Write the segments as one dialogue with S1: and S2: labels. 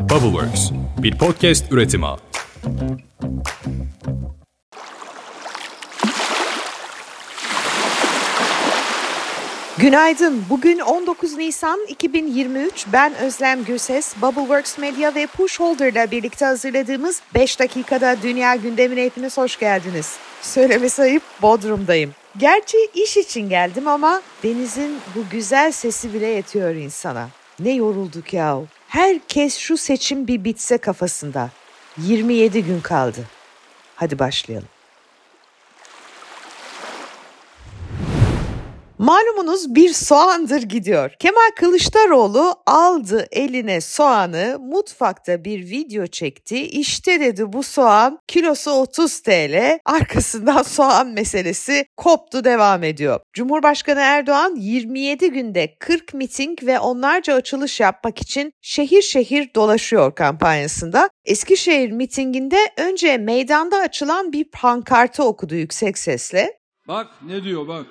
S1: Bubbleworks, bir podcast üretimi.
S2: Günaydın. Bugün 19 Nisan 2023. Ben Özlem Gürses. Bubbleworks Media ve Pushholder ile birlikte hazırladığımız 5 dakikada dünya gündemine hepiniz hoş geldiniz. Söylemesi ayıp Bodrum'dayım. Gerçi iş için geldim ama denizin bu güzel sesi bile yetiyor insana. Ne yorulduk yahu. Herkes şu seçim bir bitse kafasında. 27 gün kaldı. Hadi başlayalım. Malumunuz bir soğandır gidiyor. Kemal Kılıçdaroğlu aldı eline soğanı mutfakta bir video çekti. İşte dedi bu soğan kilosu 30 TL. Arkasından soğan meselesi koptu devam ediyor. Cumhurbaşkanı Erdoğan 27 günde 40 miting ve onlarca açılış yapmak için şehir şehir dolaşıyor kampanyasında. Eskişehir mitinginde önce meydanda açılan bir pankartı okudu yüksek sesle.
S3: Bak ne diyor bak.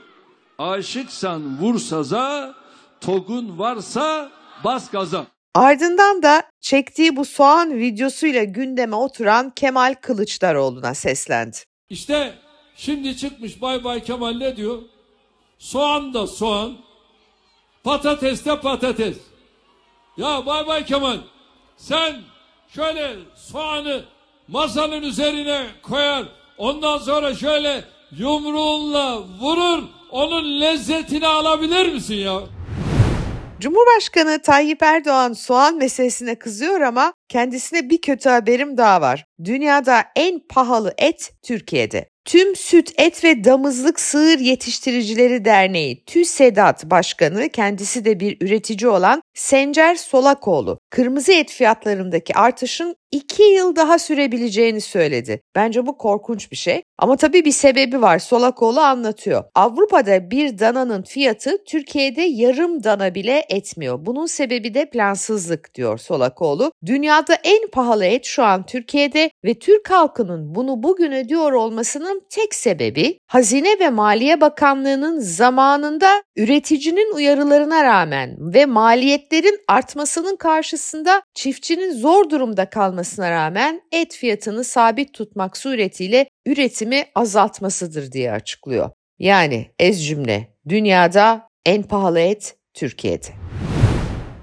S3: Aşıksan vur saza, togun varsa bas gaza.
S2: Ardından da çektiği bu soğan videosuyla gündeme oturan Kemal Kılıçdaroğlu'na seslendi.
S3: İşte şimdi çıkmış Bay Bay Kemal ne diyor? Soğan da soğan, patates de patates. Ya Bay Bay Kemal sen şöyle soğanı masanın üzerine koyar, ondan sonra şöyle yumruğunla vurur, onun lezzetini alabilir misin ya?
S2: Cumhurbaşkanı Tayyip Erdoğan soğan meselesine kızıyor ama kendisine bir kötü haberim daha var. Dünyada en pahalı et Türkiye'de. Tüm Süt, Et ve Damızlık Sığır Yetiştiricileri Derneği TÜSEDAT Başkanı kendisi de bir üretici olan Sencer Solakoğlu kırmızı et fiyatlarındaki artışın 2 yıl daha sürebileceğini söyledi. Bence bu korkunç bir şey. Ama tabii bir sebebi var. Solakoğlu anlatıyor. Avrupa'da bir dananın fiyatı Türkiye'de yarım dana bile etmiyor. Bunun sebebi de plansızlık diyor Solakoğlu. Dünyada en pahalı et şu an Türkiye'de ve Türk halkının bunu bugün ödüyor olmasının tek sebebi Hazine ve Maliye Bakanlığı'nın zamanında üreticinin uyarılarına rağmen ve maliyetlerin artmasının karşısında çiftçinin zor durumda kalmasına rağmen et fiyatını sabit tutmak suretiyle üretimi azaltmasıdır diye açıklıyor. Yani ez cümle dünyada en pahalı et Türkiye'de.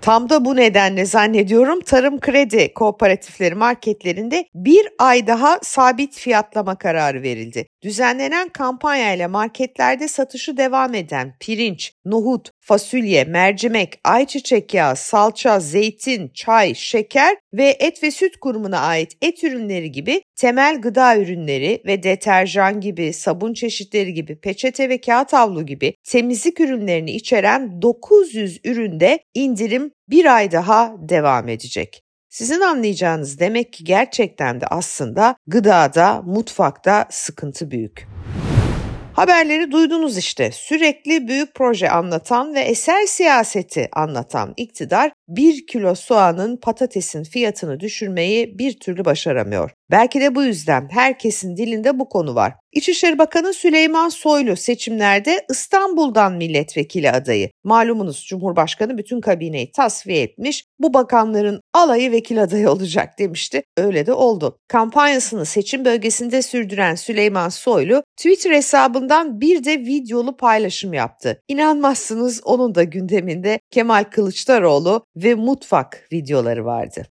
S2: Tam da bu nedenle zannediyorum tarım kredi kooperatifleri marketlerinde bir ay daha sabit fiyatlama kararı verildi. Düzenlenen kampanyayla marketlerde satışı devam eden pirinç, nohut, fasulye, mercimek, ayçiçek yağı, salça, zeytin, çay, şeker ve et ve süt kurumuna ait et ürünleri gibi temel gıda ürünleri ve deterjan gibi, sabun çeşitleri gibi, peçete ve kağıt havlu gibi temizlik ürünlerini içeren 900 üründe indirim bir ay daha devam edecek. Sizin anlayacağınız demek ki gerçekten de aslında gıdada, mutfakta sıkıntı büyük. Haberleri duydunuz işte. Sürekli büyük proje anlatan ve eser siyaseti anlatan iktidar bir kilo soğanın patatesin fiyatını düşürmeyi bir türlü başaramıyor. Belki de bu yüzden herkesin dilinde bu konu var. İçişleri Bakanı Süleyman Soylu seçimlerde İstanbul'dan milletvekili adayı. Malumunuz Cumhurbaşkanı bütün kabineyi tasfiye etmiş, bu bakanların alayı vekil adayı olacak demişti. Öyle de oldu. Kampanyasını seçim bölgesinde sürdüren Süleyman Soylu Twitter hesabından bir de videolu paylaşım yaptı. İnanmazsınız onun da gündeminde Kemal Kılıçdaroğlu ve mutfak videoları vardı.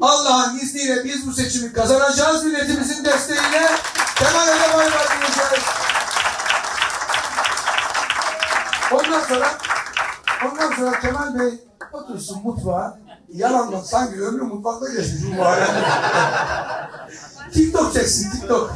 S4: Allah'ın izniyle biz bu seçimi kazanacağız milletimizin desteğiyle. Kemal Ödebay'ı diyeceğiz. Ondan sonra ondan sonra Kemal Bey otursun mutfağa. Yalanla sanki ömrü mutfakta geçmiş bu. TikTok çeksin TikTok.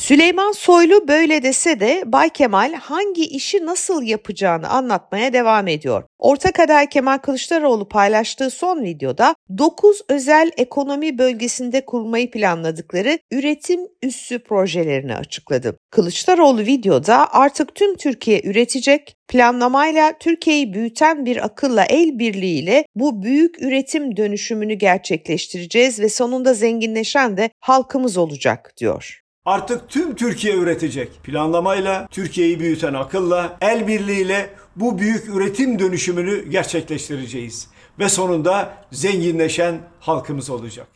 S2: Süleyman Soylu böyle dese de Bay Kemal hangi işi nasıl yapacağını anlatmaya devam ediyor. Ortak aday Kemal Kılıçdaroğlu paylaştığı son videoda 9 özel ekonomi bölgesinde kurmayı planladıkları üretim üssü projelerini açıkladı. Kılıçdaroğlu videoda artık tüm Türkiye üretecek, planlamayla Türkiye'yi büyüten bir akılla el birliğiyle bu büyük üretim dönüşümünü gerçekleştireceğiz ve sonunda zenginleşen de halkımız olacak diyor.
S5: Artık tüm Türkiye üretecek. Planlamayla, Türkiye'yi büyüten akılla, el birliğiyle bu büyük üretim dönüşümünü gerçekleştireceğiz. ve sonunda zenginleşen halkımız olacak.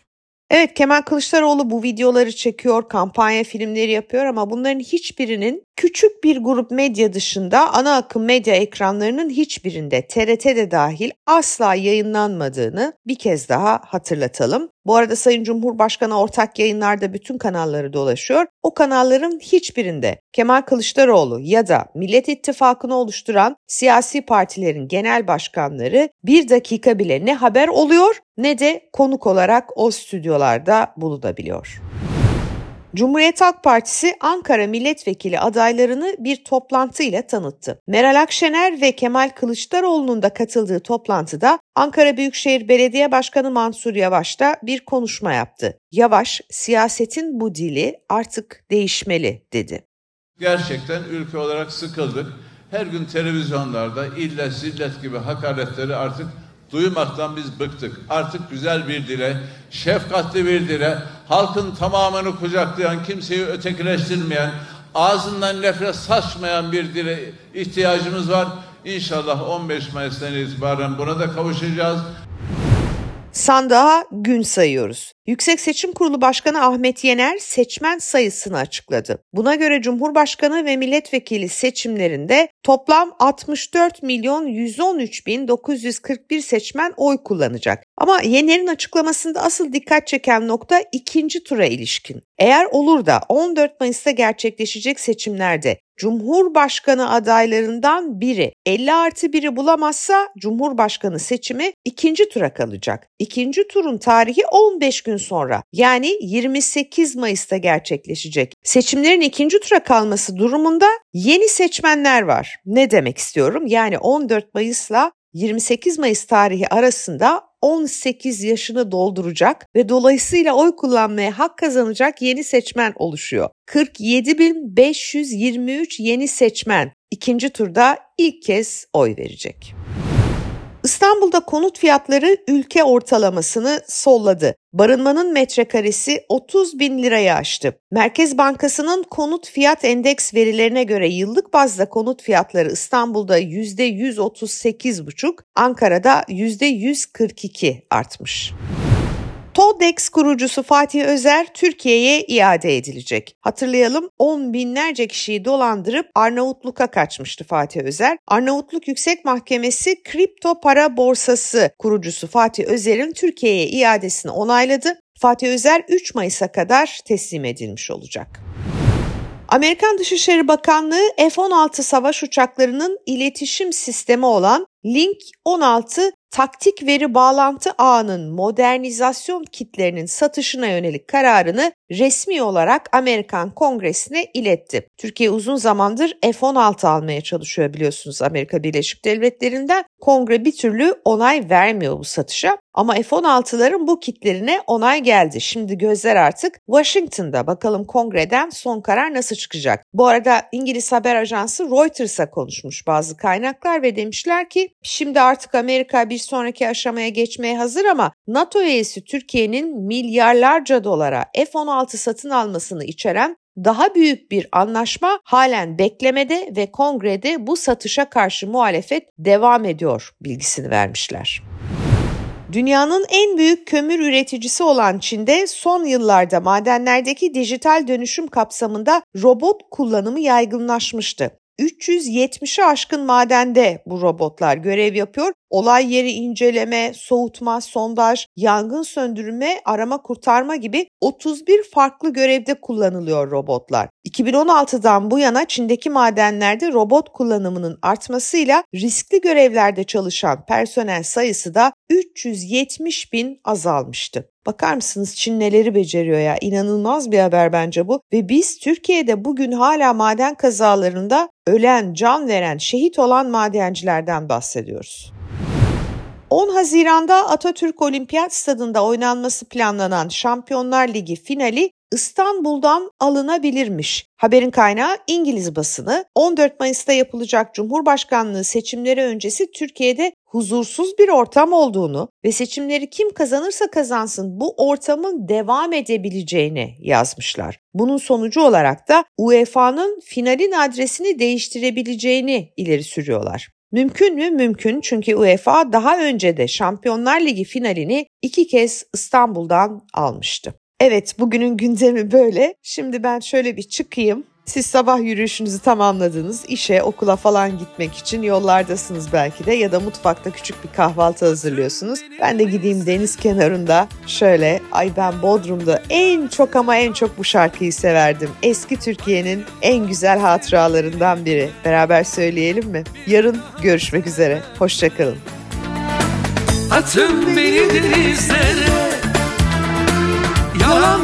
S2: Evet Kemal Kılıçdaroğlu bu videoları çekiyor, kampanya filmleri yapıyor ama bunların hiçbirinin küçük bir grup medya dışında ana akım medya ekranlarının hiçbirinde TRT'de dahil asla yayınlanmadığını bir kez daha hatırlatalım. Bu arada Sayın Cumhurbaşkanı ortak yayınlarda bütün kanalları dolaşıyor. O kanalların hiçbirinde Kemal Kılıçdaroğlu ya da Millet İttifakı'nı oluşturan siyasi partilerin genel başkanları bir dakika bile ne haber oluyor ne de konuk olarak o stüdyolarda bulunabiliyor. Cumhuriyet Halk Partisi Ankara milletvekili adaylarını bir toplantıyla tanıttı. Meral Akşener ve Kemal Kılıçdaroğlu'nun da katıldığı toplantıda Ankara Büyükşehir Belediye Başkanı Mansur Yavaş da bir konuşma yaptı. Yavaş, siyasetin bu dili artık değişmeli dedi.
S6: Gerçekten ülke olarak sıkıldık. Her gün televizyonlarda ille zillet gibi hakaretleri artık duymaktan biz bıktık. Artık güzel bir dile, şefkatli bir dile, halkın tamamını kucaklayan, kimseyi ötekileştirmeyen, ağzından nefret saçmayan bir dile ihtiyacımız var. İnşallah 15 Mayıs'tan itibaren buna da kavuşacağız.
S2: Sandığa gün sayıyoruz. Yüksek Seçim Kurulu Başkanı Ahmet Yener seçmen sayısını açıkladı. Buna göre Cumhurbaşkanı ve milletvekili seçimlerinde toplam 64 milyon 113 bin 941 seçmen oy kullanacak. Ama Yener'in açıklamasında asıl dikkat çeken nokta ikinci tura ilişkin. Eğer olur da 14 Mayıs'ta gerçekleşecek seçimlerde Cumhurbaşkanı adaylarından biri 50 artı biri bulamazsa Cumhurbaşkanı seçimi ikinci tura kalacak. İkinci turun tarihi 15 gün sonra yani 28 Mayıs'ta gerçekleşecek. Seçimlerin ikinci tura kalması durumunda yeni seçmenler var. Ne demek istiyorum? Yani 14 Mayıs'la 28 Mayıs tarihi arasında 18 yaşını dolduracak ve dolayısıyla oy kullanmaya hak kazanacak yeni seçmen oluşuyor. 47.523 yeni seçmen ikinci turda ilk kez oy verecek. İstanbul'da konut fiyatları ülke ortalamasını solladı. Barınmanın metrekaresi 30 bin liraya aştı. Merkez Bankası'nın konut fiyat endeks verilerine göre yıllık bazda konut fiyatları İstanbul'da %138,5, Ankara'da %142 artmış. TODEX kurucusu Fatih Özer Türkiye'ye iade edilecek. Hatırlayalım 10 binlerce kişiyi dolandırıp Arnavutluk'a kaçmıştı Fatih Özer. Arnavutluk Yüksek Mahkemesi kripto para borsası kurucusu Fatih Özer'in Türkiye'ye iadesini onayladı. Fatih Özer 3 Mayıs'a kadar teslim edilmiş olacak. Amerikan Dışişleri Bakanlığı F-16 savaş uçaklarının iletişim sistemi olan Link 16 taktik veri bağlantı ağının modernizasyon kitlerinin satışına yönelik kararını resmi olarak Amerikan Kongresi'ne iletti. Türkiye uzun zamandır F-16 almaya çalışıyor biliyorsunuz Amerika Birleşik Devletleri'nden. Kongre bir türlü onay vermiyor bu satışa ama F-16'ların bu kitlerine onay geldi. Şimdi gözler artık Washington'da. Bakalım kongreden son karar nasıl çıkacak? Bu arada İngiliz haber ajansı Reuters'a konuşmuş bazı kaynaklar ve demişler ki şimdi artık Amerika bir sonraki aşamaya geçmeye hazır ama NATO üyesi Türkiye'nin milyarlarca dolara F-16 satın almasını içeren daha büyük bir anlaşma halen beklemede ve kongrede bu satışa karşı muhalefet devam ediyor bilgisini vermişler. Dünyanın en büyük kömür üreticisi olan Çin'de son yıllarda madenlerdeki dijital dönüşüm kapsamında robot kullanımı yaygınlaşmıştı. 370'i aşkın madende bu robotlar görev yapıyor. Olay yeri inceleme, soğutma, sondaj, yangın söndürme, arama kurtarma gibi 31 farklı görevde kullanılıyor robotlar. 2016'dan bu yana Çin'deki madenlerde robot kullanımının artmasıyla riskli görevlerde çalışan personel sayısı da 370 bin azalmıştı. Bakar mısınız Çin neleri beceriyor ya inanılmaz bir haber bence bu ve biz Türkiye'de bugün hala maden kazalarında ölen, can veren, şehit olan madencilerden bahsediyoruz. 10 Haziran'da Atatürk Olimpiyat Stadında oynanması planlanan Şampiyonlar Ligi finali İstanbul'dan alınabilirmiş. Haberin kaynağı İngiliz basını 14 Mayıs'ta yapılacak Cumhurbaşkanlığı seçimleri öncesi Türkiye'de huzursuz bir ortam olduğunu ve seçimleri kim kazanırsa kazansın bu ortamın devam edebileceğini yazmışlar. Bunun sonucu olarak da UEFA'nın finalin adresini değiştirebileceğini ileri sürüyorlar. Mümkün mü? Mümkün çünkü UEFA daha önce de Şampiyonlar Ligi finalini iki kez İstanbul'dan almıştı. Evet bugünün gündemi böyle. Şimdi ben şöyle bir çıkayım. Siz sabah yürüyüşünüzü tamamladınız. işe, okula falan gitmek için yollardasınız belki de ya da mutfakta küçük bir kahvaltı hazırlıyorsunuz. Ben de gideyim deniz kenarında şöyle ay ben Bodrum'da en çok ama en çok bu şarkıyı severdim. Eski Türkiye'nin en güzel hatıralarından biri. Beraber söyleyelim mi? Yarın görüşmek üzere. Hoşçakalın.
S7: Atın beni denizlere Yalan